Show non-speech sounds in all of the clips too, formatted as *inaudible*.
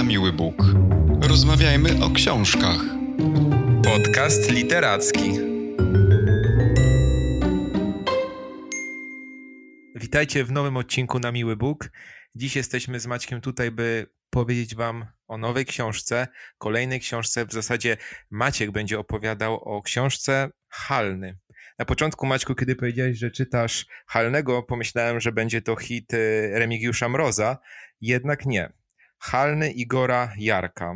na miły Bóg. Rozmawiajmy o książkach. Podcast literacki. Witajcie w nowym odcinku na Miły Bóg. Dziś jesteśmy z Maćkiem tutaj, by powiedzieć Wam o nowej książce, kolejnej książce. W zasadzie Maciek będzie opowiadał o książce Halny. Na początku, Maćku, kiedy powiedziałeś, że czytasz Halnego, pomyślałem, że będzie to hit y, Remigiusza Mroza, jednak nie. Halny Igora Jarka,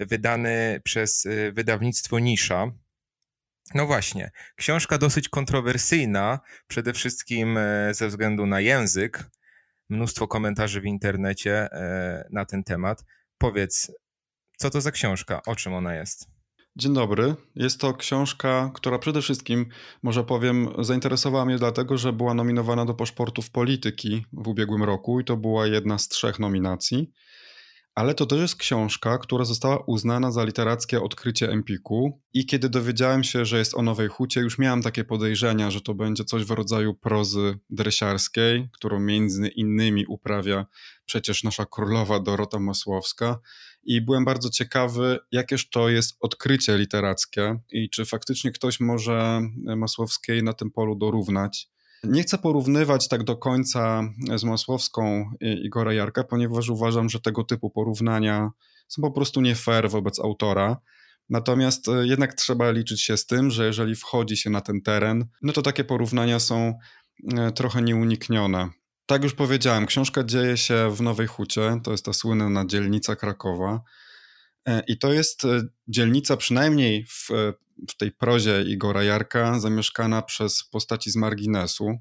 wydany przez y, wydawnictwo Nisza. No właśnie, książka dosyć kontrowersyjna, przede wszystkim e, ze względu na język. Mnóstwo komentarzy w internecie e, na ten temat. Powiedz, co to za książka, o czym ona jest? Dzień dobry. Jest to książka, która przede wszystkim, może powiem, zainteresowała mnie dlatego, że była nominowana do paszportów polityki w ubiegłym roku i to była jedna z trzech nominacji. Ale to też jest książka, która została uznana za literackie odkrycie Empiku. I kiedy dowiedziałem się, że jest o Nowej Hucie, już miałem takie podejrzenia, że to będzie coś w rodzaju prozy dresiarskiej, którą między innymi uprawia przecież nasza królowa Dorota Masłowska. I byłem bardzo ciekawy, jakież to jest odkrycie literackie i czy faktycznie ktoś może Masłowskiej na tym polu dorównać. Nie chcę porównywać tak do końca z Masłowską Igora Jarka, ponieważ uważam, że tego typu porównania są po prostu nie fair wobec autora. Natomiast e, jednak trzeba liczyć się z tym, że jeżeli wchodzi się na ten teren, no to takie porównania są e, trochę nieuniknione. Tak już powiedziałem, książka dzieje się w Nowej Hucie, to jest ta słynna dzielnica Krakowa. E, I to jest dzielnica, przynajmniej w w tej prozie Igora Jarka zamieszkana przez postaci z marginesu,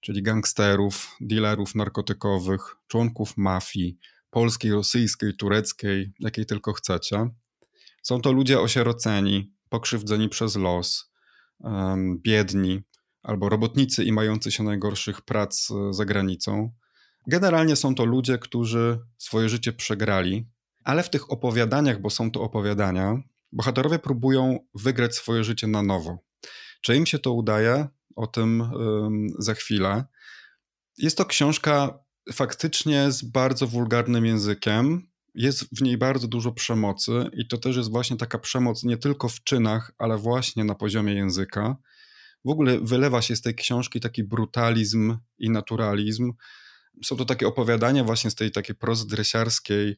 czyli gangsterów, dealerów narkotykowych, członków mafii, polskiej, rosyjskiej, tureckiej, jakiej tylko chcecie. Są to ludzie osieroceni, pokrzywdzeni przez los, biedni albo robotnicy i mający się najgorszych prac e, za granicą. Generalnie są to ludzie, którzy swoje życie przegrali, ale w tych opowiadaniach, bo są to opowiadania, bohaterowie próbują wygrać swoje życie na nowo. Czy im się to udaje? O tym za chwilę. Jest to książka faktycznie z bardzo wulgarnym językiem. Jest w niej bardzo dużo przemocy, i to też jest właśnie taka przemoc nie tylko w czynach, ale właśnie na poziomie języka. W ogóle wylewa się z tej książki taki brutalizm i naturalizm. Są to takie opowiadania właśnie z tej takiej prozy dresiarskiej,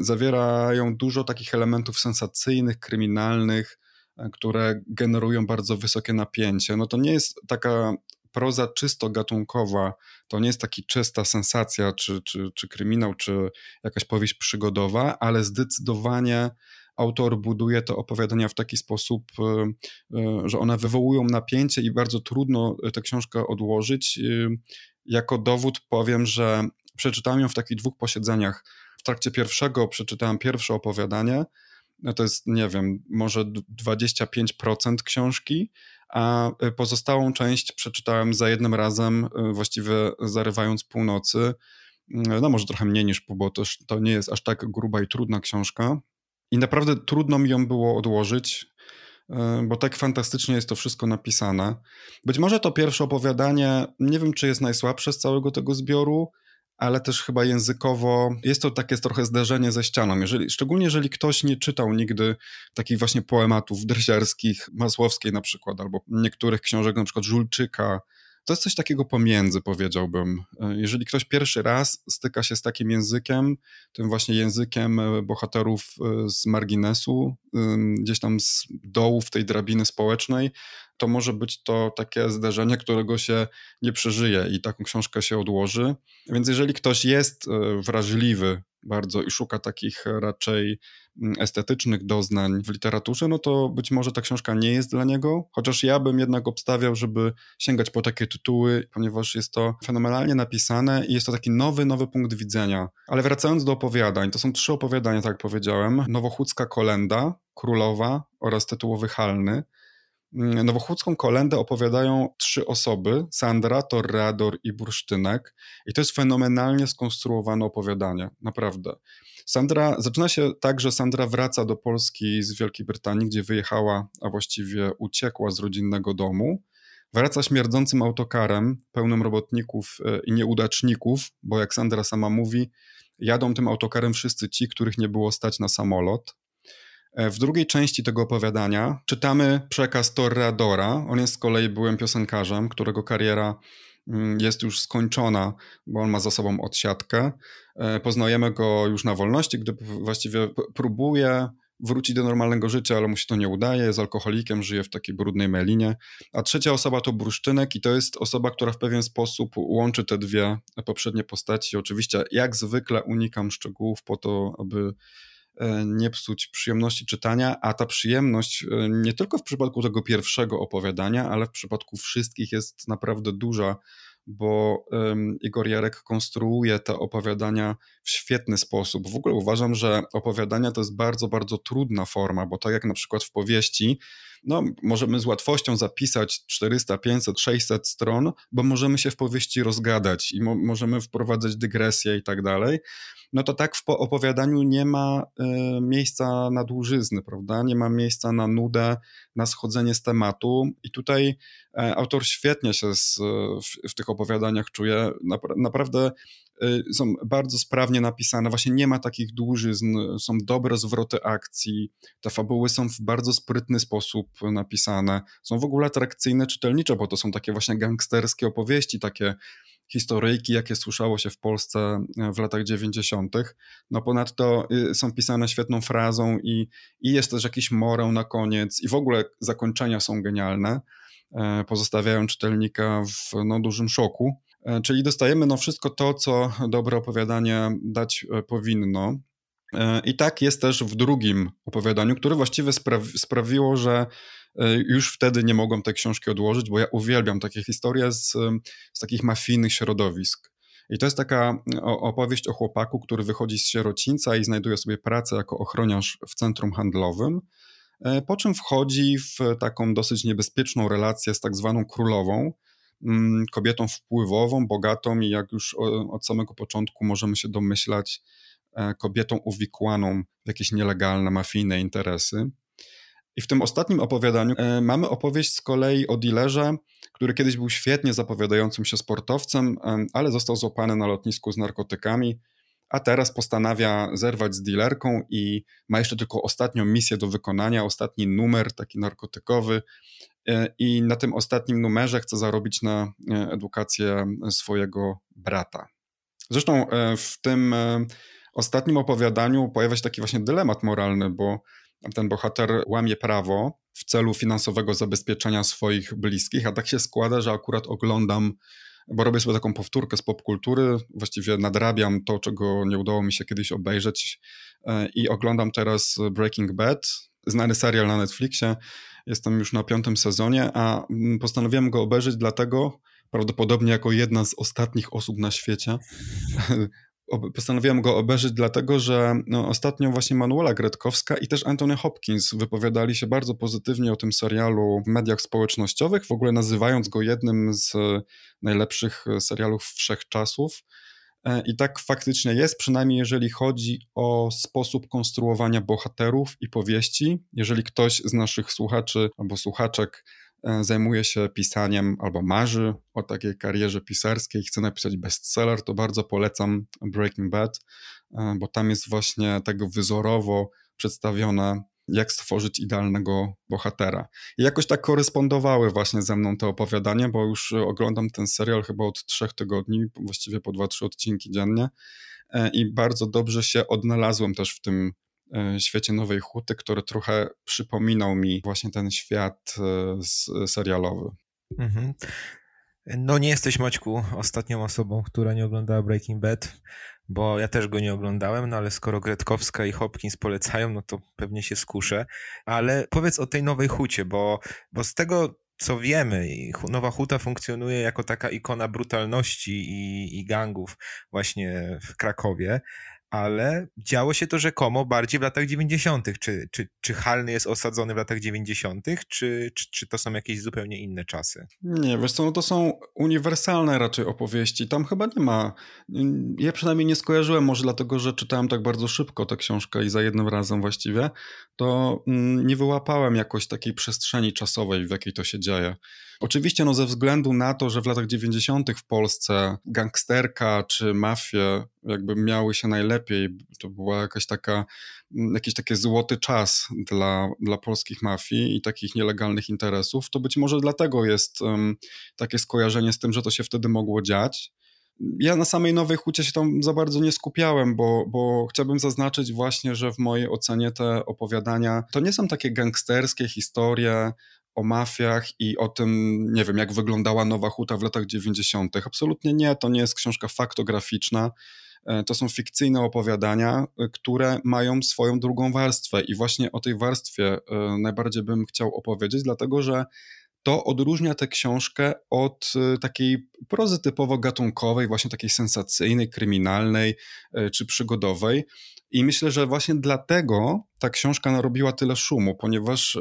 zawierają dużo takich elementów sensacyjnych, kryminalnych, e, które generują bardzo wysokie napięcie. No to nie jest taka proza czysto gatunkowa, to nie jest taki czysta sensacja, czy, czy, czy kryminał, czy jakaś powieść przygodowa, ale zdecydowanie autor buduje te opowiadania w taki sposób, e, e, że one wywołują napięcie i bardzo trudno tę książkę odłożyć. Jako dowód powiem, że przeczytałem ją w takich dwóch posiedzeniach trakcie pierwszego przeczytałem pierwsze opowiadanie, no to jest, nie wiem, może 25% książki, a y, pozostałą część przeczytałem za jednym razem, y, właściwie zarywając północy. Y, no może trochę mniej niż pół, bo to, to nie jest aż tak gruba i trudna książka. I naprawdę trudno mi ją było odłożyć, bo tak fantastycznie jest to wszystko napisane. Być może to pierwsze opowiadanie, nie wiem czy jest najsłabsze z całego tego zbioru, ale też chyba językowo jest to takie trochę zderzenie ze ścianą. Jeżeli, szczególnie jeżeli ktoś nie czytał nigdy takich właśnie poematów dresiarskich, Masłowskiej na przykład, albo niektórych książek, na przykład Żulczyka, to jest coś takiego pomiędzy, powiedziałbym. E, jeżeli ktoś pierwszy raz styka się z takim językiem, tym właśnie językiem e, bohaterów e, z marginesu, gdzieś tam z dołów tej drabiny społecznej, to może być to takie zderzenie, którego się nie przeżyje i taką książkę się odłoży. Więc jeżeli ktoś jest wrażliwy bardzo i szuka takich raczej mm, estetycznych doznań w literaturze, no to być może ta książka nie jest dla niego, chociaż ja bym jednak obstawiał, żeby sięgać po takie tytuły, ponieważ jest to fenomenalnie napisane i jest to taki nowy, nowy punkt widzenia. Ale wracając do opowiadań, to są trzy opowiadania, tak jak powiedziałem. Nowochódzka kolenda, królowa oraz tytułowy halny. Mm, Nowochódzką kolendę opowiadają trzy osoby: Sandra, Torreador i Bursztynek. I to jest fenomenalnie skonstruowane opowiadanie, naprawdę. Sandra, zaczyna się tak, że Sandra wraca do Polski z Wielkiej Brytanii, gdzie wyjechała, a właściwie uciekła z rodzinnego domu. wraca śmierdzącym autokarem, pełnym robotników e, i nieudaczników, bo jak Sandra sama mówi, jadą tym autokarem wszyscy ci, których nie było stać na samolot. E, w drugiej części tego opowiadania czytamy przekaz Torreadora. On jest z kolei byłym piosenkarzem, którego kariera mm, jest już skończona, bo on ma za sobą odsiadkę. E, poznajemy go już na wolności, gdy właściwie próbuje wrócić do normalnego życia, ale mu się to nie udaje, jest alkoholikiem, żyje w takiej brudnej melinie. A trzecia osoba to Bruszczynek i to jest osoba, która w pewien sposób łączy te dwie poprzednie postaci. Oczywiście jak zwykle unikam szczegółów po to, aby nie psuć przyjemności czytania, a ta przyjemność e, nie tylko w przypadku tego pierwszego opowiadania, ale w przypadku wszystkich jest naprawdę duża, bo Igor Jarek konstruuje te opowiadania w świetny sposób. W ogóle uważam, że opowiadania to jest bardzo, bardzo trudna forma, bo tak jak na przykład w powieści, no, możemy z łatwością zapisać 400, 500, 600 stron, bo możemy się w powieści rozgadać i mo możemy wprowadzać dygresje i tak dalej. No to tak w opowiadaniu nie ma y, miejsca na dłużyzny, prawda? Nie ma miejsca na nudę, na schodzenie z tematu. I tutaj y, autor świetnie się z, w, w, tych opowiadaniach czuje. Napra naprawdę są bardzo sprawnie napisane, właśnie nie ma takich dłużyzn, są dobre zwroty akcji, te fabuły są w bardzo sprytny sposób napisane, są w ogóle atrakcyjne czytelnicze, bo to są takie właśnie gangsterskie opowieści, takie historyjki, jakie słyszało się w Polsce e, w latach 90. No ponadto y, są pisane świetną frazą i, i jest też jakiś morę na koniec i w ogóle zakończenia są genialne, e, pozostawiają czytelnika w no, dużym szoku. E, czyli dostajemy no, wszystko to, co dobre opowiadanie dać powinno. I tak jest też w drugim opowiadaniu, które właściwie sprawi sprawiło, że E, już wtedy nie mogłem tej książki odłożyć, bo ja uwielbiam takie historie z, z takich mafijnych środowisk. I to jest taka opowieść o chłopaku, który wychodzi z sierocińca i znajduje sobie pracę jako ochroniarz w centrum handlowym, e, po czym wchodzi w taką dosyć niebezpieczną relację z tak zwaną królową, kobietą wpływową, bogatą i jak już od samego początku możemy się domyślać, e, kobietą uwikłaną w jakieś nielegalne, mafijne interesy. I w tym ostatnim opowiadaniu e, mamy opowieść z kolei o dealerze, który kiedyś był świetnie zapowiadającym się sportowcem, e, ale został złapany na lotnisku z narkotykami, a teraz postanawia zerwać z dealerką i ma jeszcze tylko ostatnią misję do wykonania, ostatni numer taki narkotykowy. E, I na tym ostatnim numerze chce zarobić na edukację swojego brata. Zresztą w tym ostatnim opowiadaniu pojawia się taki właśnie dylemat moralny, bo ten bohater łamie prawo w celu finansowego zabezpieczenia swoich bliskich, a tak się składa, że akurat oglądam, bo robię sobie taką powtórkę z popkultury, właściwie nadrabiam to, czego nie udało mi się kiedyś obejrzeć e, i oglądam teraz Breaking Bad, znany serial na Netflixie. Jestem już na piątym sezonie, a mm, postanowiłem go obejrzeć dlatego, prawdopodobnie jako jedna z ostatnich osób na świecie, *laughs* postanowiłem go obejrzeć dlatego, że no, ostatnio właśnie Manuela Gretkowska i też Anthony Hopkins wypowiadali się bardzo pozytywnie o tym serialu w mediach społecznościowych, w ogóle nazywając go jednym z najlepszych serialów wszechczasów. E, I tak faktycznie jest, przynajmniej jeżeli chodzi o sposób konstruowania bohaterów i powieści. Jeżeli ktoś z naszych słuchaczy albo słuchaczek E, zajmuje się pisaniem albo marzy o takiej karierze pisarskiej, chce napisać bestseller, to bardzo polecam Breaking Bad, e, bo tam jest właśnie tego wzorowo przedstawione, jak stworzyć idealnego bohatera. I jakoś tak korespondowały właśnie ze mną te opowiadania, bo już oglądam ten serial chyba od trzech tygodni, właściwie po dwa, trzy odcinki dziennie e, i bardzo dobrze się odnalazłem też w tym E, świecie Nowej Huty, który trochę przypominał mi właśnie ten świat e, serialowy. Mhm. No nie jesteś, Maćku, ostatnią osobą, która nie oglądała Breaking Bad, bo ja też go nie oglądałem, no ale skoro Gretkowska i Hopkins polecają, no to pewnie się skuszę. Ale powiedz o tej Nowej Hucie, bo, bo z tego co wiemy, Nowa Huta funkcjonuje jako taka ikona brutalności i, i gangów właśnie w Krakowie, ale działo się to rzekomo bardziej w latach 90. Czy, czy, czy Halny jest osadzony w latach 90., czy, czy, czy to są jakieś zupełnie inne czasy? Nie, wiesz co, no to są uniwersalne raczej opowieści. Tam chyba nie ma. Ja przynajmniej nie skojarzyłem, może dlatego, że czytałem tak bardzo szybko tę książkę i za jednym razem właściwie, to nie wyłapałem jakoś takiej przestrzeni czasowej, w jakiej to się dzieje. Oczywiście no, ze względu na to, że w latach 90. w Polsce gangsterka czy mafie jakby miały się najlepiej, to była jakaś taka, jakiś taki złoty czas dla, dla polskich mafii i takich nielegalnych interesów, to być może dlatego jest um, takie skojarzenie z tym, że to się wtedy mogło dziać. Ja na samej Nowej Hucie się tam za bardzo nie skupiałem, bo, bo chciałbym zaznaczyć właśnie, że w mojej ocenie te opowiadania to nie są takie gangsterskie historie o mafiach i o tym, nie wiem, jak wyglądała Nowa Huta w latach 90. Absolutnie nie, to nie jest książka faktograficzna. E, to są fikcyjne opowiadania, e, które mają swoją drugą warstwę, i właśnie o tej warstwie e, najbardziej bym chciał opowiedzieć, dlatego że to odróżnia tę książkę od takiej prozy typowo gatunkowej, właśnie takiej sensacyjnej, kryminalnej czy przygodowej. I myślę, że właśnie dlatego ta książka narobiła tyle szumu, ponieważ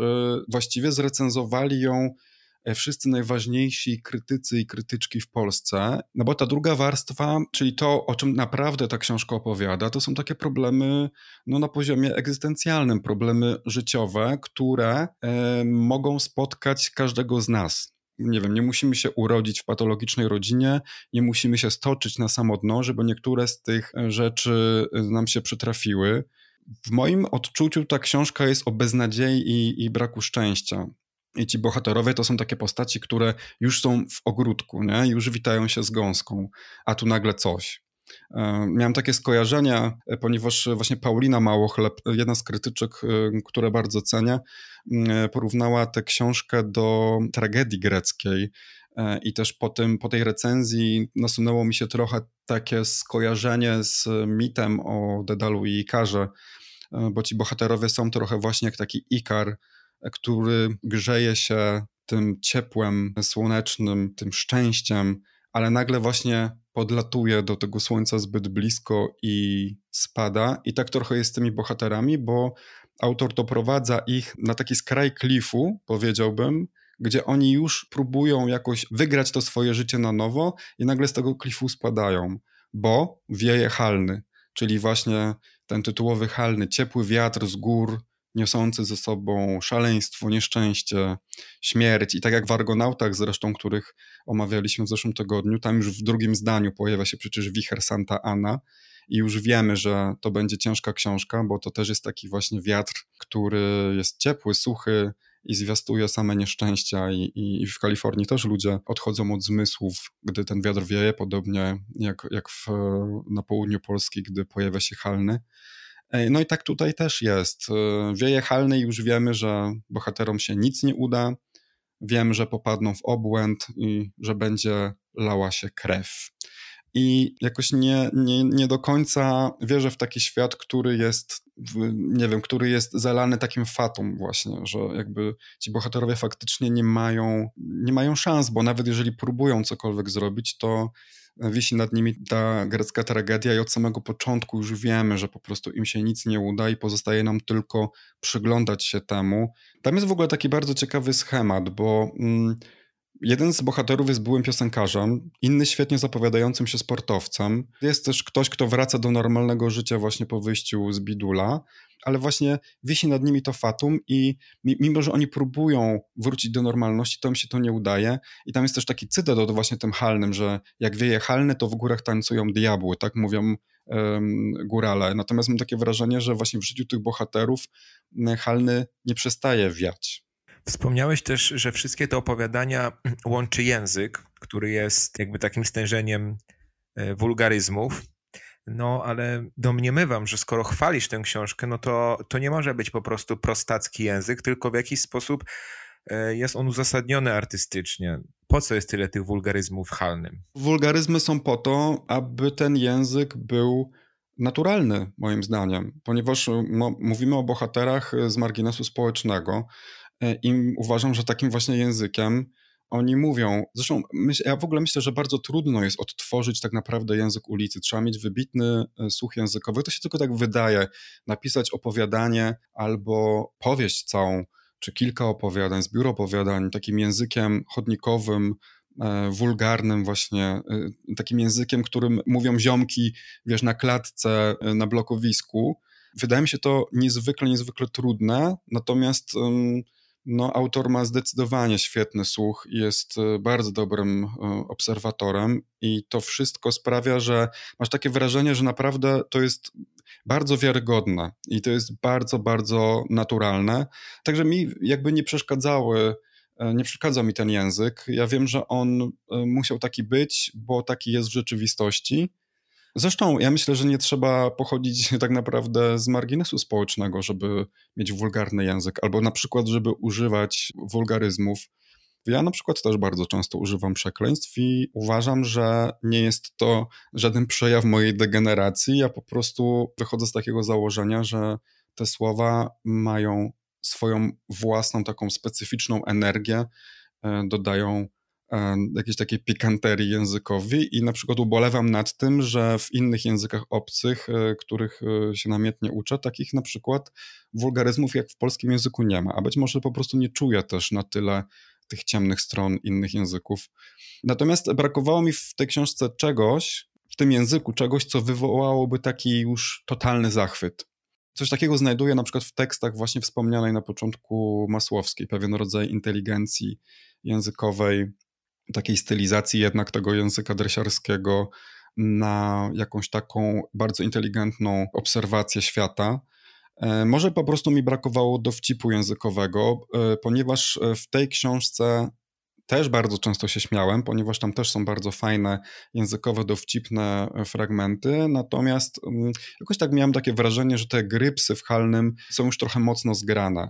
właściwie zrecenzowali ją E, wszyscy najważniejsi krytycy i krytyczki w Polsce. No bo ta druga warstwa, czyli to, o czym naprawdę ta książka opowiada, to są takie problemy no, na poziomie egzystencjalnym, problemy życiowe, które e, mogą spotkać każdego z nas. Nie wiem, nie musimy się urodzić w patologicznej rodzinie, nie musimy się stoczyć na samotno, żeby niektóre z tych rzeczy nam się przytrafiły. W moim odczuciu ta książka jest o beznadziei i, i braku szczęścia. I ci bohaterowie to są takie postaci, które już są w ogródku, nie? już witają się z gąską, a tu nagle coś. E, miałem takie skojarzenia, e, ponieważ właśnie Paulina Małochleb, jedna z krytyczek, e, które bardzo cenię, porównała tę książkę do tragedii greckiej. I też po, tym, po tej recenzji nasunęło mi się trochę takie skojarzenie z mitem o Dedalu i Ikarze, bo ci bohaterowie są trochę właśnie jak taki Ikar, który grzeje się tym ciepłem słonecznym, tym szczęściem, ale nagle właśnie podlatuje do tego słońca zbyt blisko i spada. I tak trochę jest z tymi bohaterami, bo autor doprowadza ich na taki skraj klifu, powiedziałbym, gdzie oni już próbują jakoś wygrać to swoje życie na nowo i nagle z tego klifu spadają, bo wieje halny, czyli właśnie ten tytułowy halny, ciepły wiatr z gór, niosący ze sobą szaleństwo, nieszczęście, śmierć. I tak jak w Argonautach zresztą, których omawialiśmy w zeszłym tygodniu, tam już w drugim zdaniu pojawia się przecież wicher Santa Ana i już wiemy, że to będzie ciężka książka, bo to też jest taki właśnie wiatr, który jest ciepły, suchy, i zwiastuje same nieszczęścia i, i, w Kalifornii też ludzie odchodzą od zmysłów, gdy ten wiatr wieje, podobnie jak, jak w, na południu Polski, gdy pojawia się halny. No i tak tutaj też jest. W Wieje Halnej już wiemy, że bohaterom się nic nie uda. Wiem, że popadną w obłęd i że będzie lała się krew. I jakoś nie, nie, nie do końca wierzę w taki świat, który jest, nie wiem, który jest zalany takim fatum właśnie, że jakby ci bohaterowie faktycznie nie mają, nie mają szans, bo nawet jeżeli próbują cokolwiek zrobić, to wisi nad nimi ta grecka tragedia i od samego początku już wiemy, że po prostu im się nic nie uda i pozostaje nam tylko przyglądać się temu. Tam jest w ogóle taki bardzo ciekawy schemat, bo mm, jeden z bohaterów jest byłym piosenkarzem, inny świetnie zapowiadającym się sportowcem. Jest też ktoś, kto wraca do normalnego życia właśnie po wyjściu z bidula, ale właśnie wisi nad nimi to fatum i mimo, że oni próbują wrócić do normalności, to im się to nie udaje. I tam jest też taki cytat od właśnie tym halnym, że jak wieje halny, to w górach tańcują diabły, tak mówią um, górale. Natomiast mam takie wrażenie, że właśnie w życiu tych bohaterów halny nie przestaje wiać. Wspomniałeś też, że wszystkie te opowiadania *clears throat* łączy język, który jest jakby takim stężeniem e, wulgaryzmów. No, ale domniemywam, że skoro chwalisz tę książkę, no to, to nie może być po prostu prostacki język, tylko w jakiś sposób e, jest on uzasadniony artystycznie. Po co jest tyle tych wulgaryzmów halnym? Wulgaryzmy są po to, aby ten język był naturalny, moim zdaniem, ponieważ mówimy o bohaterach z marginesu społecznego e, i uważam, że takim właśnie językiem oni mówią, zresztą myśl, ja w ogóle myślę, że bardzo trudno jest odtworzyć tak naprawdę język ulicy. Trzeba mieć wybitny e, słuch językowy. To się tylko tak wydaje. Napisać opowiadanie albo powieść całą, czy kilka opowiadań, zbiór opowiadań takim językiem chodnikowym, e, wulgarnym właśnie, e, takim językiem, którym mówią ziomki, wiesz, na klatce, na blokowisku. Wydaje mi się to niezwykle, niezwykle trudne, natomiast no, autor ma zdecydowanie świetny słuch, jest e, bardzo dobrym e, obserwatorem i to wszystko sprawia, że masz takie wrażenie, że naprawdę to jest bardzo wiarygodne i to jest bardzo, bardzo naturalne. Także mi jakby nie przeszkadzały e, nie przeszkadza mi ten język. Ja wiem, że on musiał taki być, bo taki jest w rzeczywistości. Zresztą ja myślę, że nie trzeba pochodzić *laughs* tak naprawdę z marginesu społecznego, żeby mieć wulgarny język, albo na przykład, żeby używać wulgaryzmów. Ja na przykład też bardzo często używam przekleństw i uważam, że nie jest to żaden przejaw mojej degeneracji. Ja po prostu wychodzę z takiego założenia, że te słowa mają swoją własną taką specyficzną energię, e, dodają jakiejś takiej pikanterii językowi i na przykład ubolewam nad tym, że w innych językach obcych, e, których e, się namiętnie uczę, takich na przykład wulgaryzmów jak w polskim języku nie ma, a być może po prostu nie czuję też na tyle tych ciemnych stron innych języków. Natomiast brakowało mi w tej książce czegoś, w tym języku czegoś, co wywołałoby taki już totalny zachwyt. Coś takiego znajduję na przykład w tekstach właśnie wspomnianej na początku Masłowskiej, pewien rodzaj inteligencji językowej, takiej stylizacji jednak tego języka dresiarskiego na jakąś taką bardzo inteligentną obserwację świata. E, może po prostu mi brakowało dowcipu językowego, e, ponieważ e, w tej książce też bardzo często się śmiałem, ponieważ tam też są bardzo fajne językowe, dowcipne fragmenty, natomiast mm, jakoś tak miałem takie wrażenie, że te grypsy w Halnym są już trochę mocno zgrane.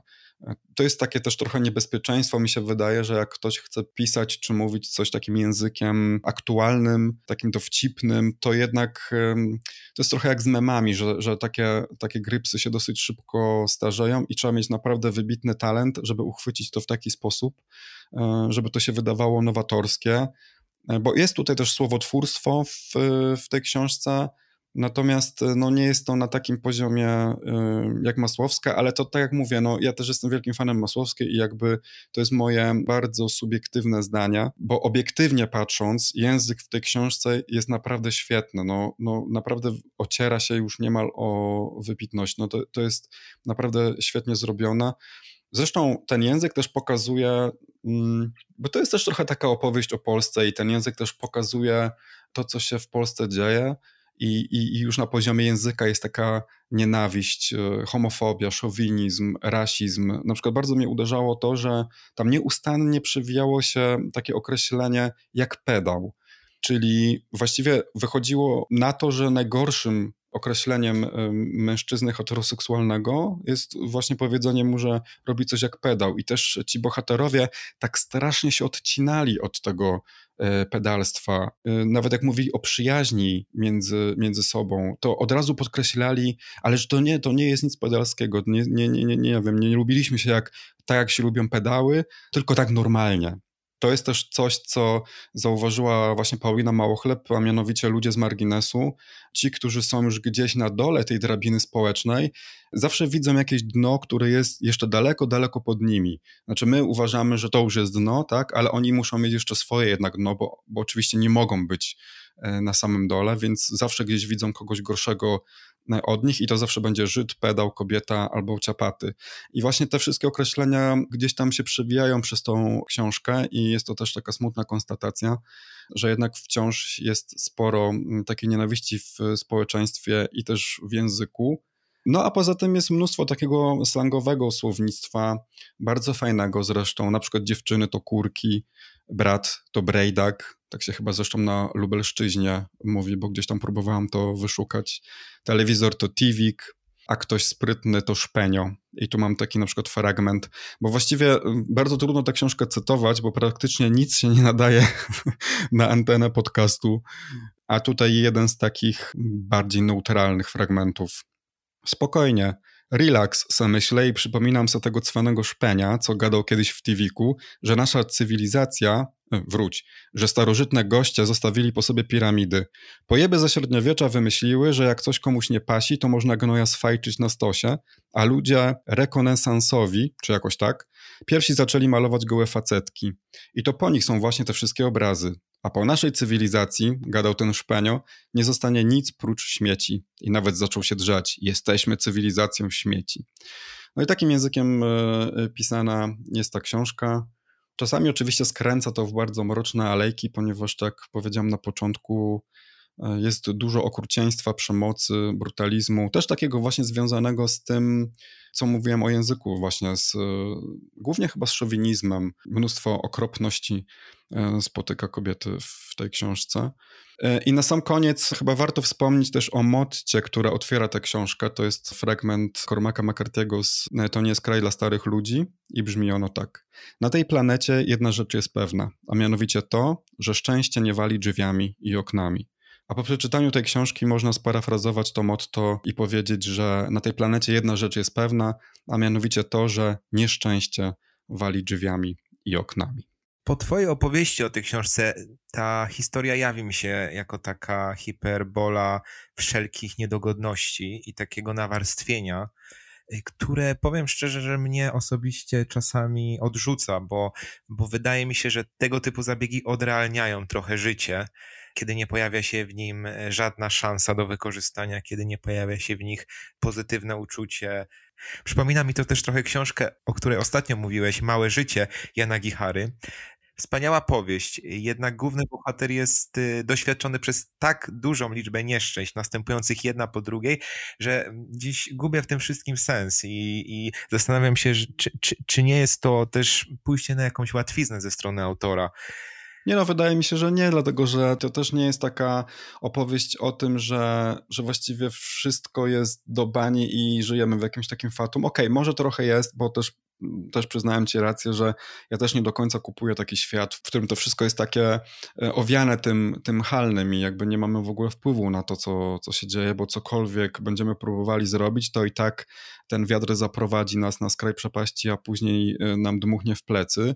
To jest takie też trochę niebezpieczeństwo, mi się wydaje, że jak ktoś chce pisać czy mówić coś takim językiem aktualnym, takim dowcipnym, to jednak to jest trochę jak z memami, że, że takie, takie grypsy się dosyć szybko starzeją i trzeba mieć naprawdę wybitny talent, żeby uchwycić to w taki sposób, e, żeby to się wydawało nowatorskie. E, bo jest tutaj też słowotwórstwo w, w tej książce, Natomiast e, no, nie jest to na takim poziomie y, jak Masłowska, ale to tak jak mówię, no, ja też jestem wielkim fanem Masłowskiej i jakby to jest moje bardzo subiektywne zdania, bo obiektywnie patrząc, język w tej książce jest naprawdę świetny. No, no, naprawdę ociera się już niemal o wybitność. No, to, to jest naprawdę świetnie zrobione. Zresztą ten język też pokazuje, mm, bo to jest też trochę taka opowieść o Polsce i ten język też pokazuje to, co się w Polsce dzieje i, i, i już na poziomie języka jest taka nienawiść, e, homofobia, szowinizm, rasizm. Na przykład bardzo mnie uderzało to, że tam nieustannie przewijało się takie określenie jak pedał. Czyli właściwie wychodziło na to, że najgorszym określeniem mężczyzny heteroseksualnego jest właśnie powiedzenie mu, że robi coś jak pedał. I też ci bohaterowie tak strasznie się odcinali od tego e, pedalstwa. E, nawet jak mówili o przyjaźni między, między sobą, to od razu podkreślali, ale że to nie, to nie jest nic pedalskiego. Nie, nie, nie, nie, nie wiem, nie lubiliśmy się jak, tak, jak się lubią pedały, tylko tak normalnie. To jest też coś, co zauważyła właśnie Paulina Małochleb, a mianowicie ludzie z marginesu, ci, którzy są już gdzieś na dole tej drabiny społecznej, zawsze widzą jakieś dno, które jest jeszcze daleko, daleko pod nimi. Znaczy my uważamy, że to już jest dno, tak, ale oni muszą mieć jeszcze swoje jednak dno, bo, bo oczywiście nie mogą być na samym dole, więc zawsze gdzieś widzą kogoś gorszego E, od nich i to zawsze będzie Żyd, pedał, kobieta albo ciapaty. I właśnie te wszystkie określenia gdzieś tam się przewijają przez tą książkę i jest to też taka smutna konstatacja, że jednak wciąż jest sporo takiej nienawiści w społeczeństwie i też w języku. No a poza tym jest mnóstwo takiego slangowego słownictwa, bardzo fajnego zresztą, na przykład dziewczyny to kurki, brat to brejdak, tak się chyba zresztą na Lubelszczyźnie mówi, bo gdzieś tam próbowałam to wyszukać. Telewizor to Tivik, a ktoś sprytny to szpenio. I tu mam taki na przykład fragment, bo właściwie mm, bardzo trudno tę książkę cytować, bo praktycznie nic się nie nadaje *laughs* na antenę podcastu, a tutaj jeden z takich bardziej neutralnych fragmentów. Spokojnie, Relax, se myślę i przypominam sobie tego cwanego szpenia, co gadał kiedyś w Tiwiku, że nasza cywilizacja, e, wróć, że starożytne goście zostawili po sobie piramidy. Pojeby ze średniowiecza wymyśliły, że jak coś komuś nie pasi, to można gnoja sfajczyć na stosie, a ludzie rekonesansowi, czy jakoś tak, pierwsi zaczęli malować gołe facetki. I to po nich są właśnie te wszystkie obrazy. A po naszej cywilizacji, gadał ten szpenio, nie zostanie nic prócz śmieci. I nawet zaczął się drzać. Jesteśmy cywilizacją śmieci. No i takim językiem e, pisana jest ta książka. Czasami oczywiście skręca to w bardzo mroczne alejki, ponieważ tak powiedziałem na początku, E, jest dużo okrucieństwa, przemocy, brutalizmu, też takiego właśnie związanego z tym, co mówiłem o języku, właśnie z, e, głównie chyba z szowinizmem. Mnóstwo okropności e, spotyka kobiety w tej książce. I na sam koniec chyba warto wspomnieć też o motcie, która otwiera tę książkę. To jest fragment Cormaca McCarthy'ego z To nie jest kraj dla starych ludzi i brzmi ono tak. Na tej planecie jedna rzecz jest pewna, a mianowicie to, że szczęście nie wali drzwiami i oknami. A po przeczytaniu tej książki można sparafrazować to motto i powiedzieć, że na tej planecie jedna rzecz jest pewna, a mianowicie to, że nieszczęście wali drzwiami i oknami. Po twojej opowieści o tej książce ta historia jawi mi się jako taka hiperbola wszelkich niedogodności i takiego nawarstwienia, y, które powiem szczerze, że mnie osobiście czasami odrzuca, bo, bo wydaje mi się, że tego typu zabiegi odrealniają trochę życie kiedy nie pojawia się w nim e, żadna szansa do wykorzystania, kiedy nie pojawia się w nich pozytywne uczucie. Przypomina mi to też trochę książkę, o której ostatnio mówiłeś, Małe życie Jana Gichary. Wspaniała powieść, jednak główny bohater jest y, doświadczony przez tak dużą liczbę nieszczęść, następujących jedna po drugiej, że dziś gubię w tym wszystkim sens i, i zastanawiam się, czy, czy, czy nie jest to też pójście na jakąś łatwiznę ze strony autora. Nie no, wydaje mi się, że nie, dlatego że to też nie jest taka opowieść o tym, że, że właściwie wszystko jest do bani i żyjemy w jakimś takim fatum. Okej, okay, może trochę jest, bo też też przyznałem ci rację, że ja też nie do końca kupuję taki świat, w którym to wszystko jest takie e, owiane tym, tym halnym i jakby nie mamy w ogóle wpływu na to, co, co się dzieje, bo cokolwiek będziemy próbowali zrobić, to i tak ten wiatr zaprowadzi nas na skraj przepaści, a później e, nam dmuchnie w plecy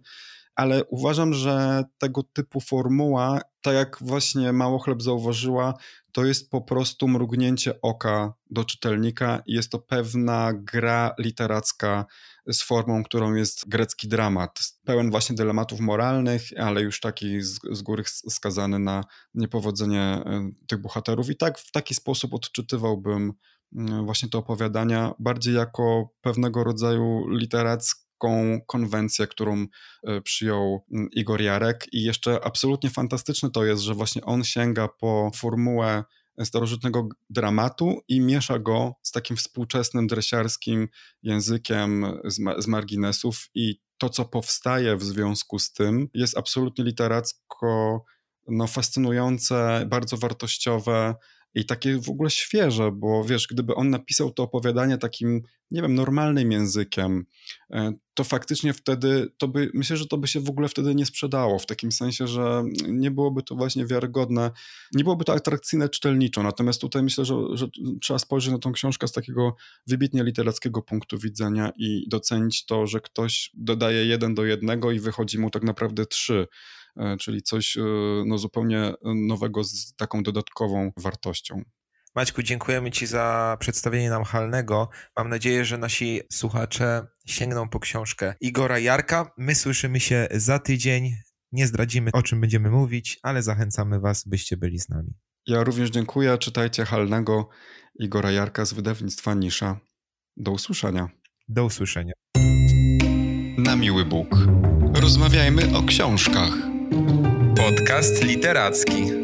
ale uważam, że tego typu formuła, tak jak właśnie Mało Chleb zauważyła, to jest po prostu mrugnięcie oka do czytelnika i jest to pewna gra literacka z formą, którą jest grecki dramat, pełen właśnie dylematów moralnych, ale już taki z, z góry skazany na niepowodzenie e, tych bohaterów. I tak w taki sposób odczytywałbym mm, właśnie te opowiadania bardziej jako pewnego rodzaju literackie taką konwencję, którą e, przyjął mm, Igor Jarek. I jeszcze absolutnie fantastyczne to jest, że właśnie on sięga po formułę starożytnego dramatu i miesza go z takim współczesnym dresiarskim językiem z, ma z marginesów. I to, co powstaje w związku z tym, jest absolutnie literacko no, fascynujące, bardzo wartościowe, i takie w ogóle świeże, bo wiesz, gdyby on napisał to opowiadanie takim, nie wiem, normalnym językiem, e, to faktycznie wtedy, to by, myślę, że to by się w ogóle wtedy nie sprzedało, w takim sensie, że nie byłoby to właśnie wiarygodne, nie byłoby to atrakcyjne czytelniczo, natomiast tutaj myślę, że, że trzeba spojrzeć na tą książkę z takiego wybitnie literackiego punktu widzenia i docenić to, że ktoś dodaje jeden do jednego i wychodzi mu tak naprawdę trzy czyli coś e, no, zupełnie nowego z taką dodatkową wartością. Maćku, dziękujemy Ci za przedstawienie nam Halnego. Mam nadzieję, że nasi słuchacze sięgną po książkę Igora Jarka. My słyszymy się za tydzień. Nie zdradzimy, o czym będziemy mówić, ale zachęcamy Was, byście byli z nami. Ja również dziękuję. Czytajcie Halnego Igora Jarka z wydawnictwa Nisza. Do usłyszenia. Do usłyszenia. Na miły Bóg. Rozmawiajmy o książkach. Podcast literacki.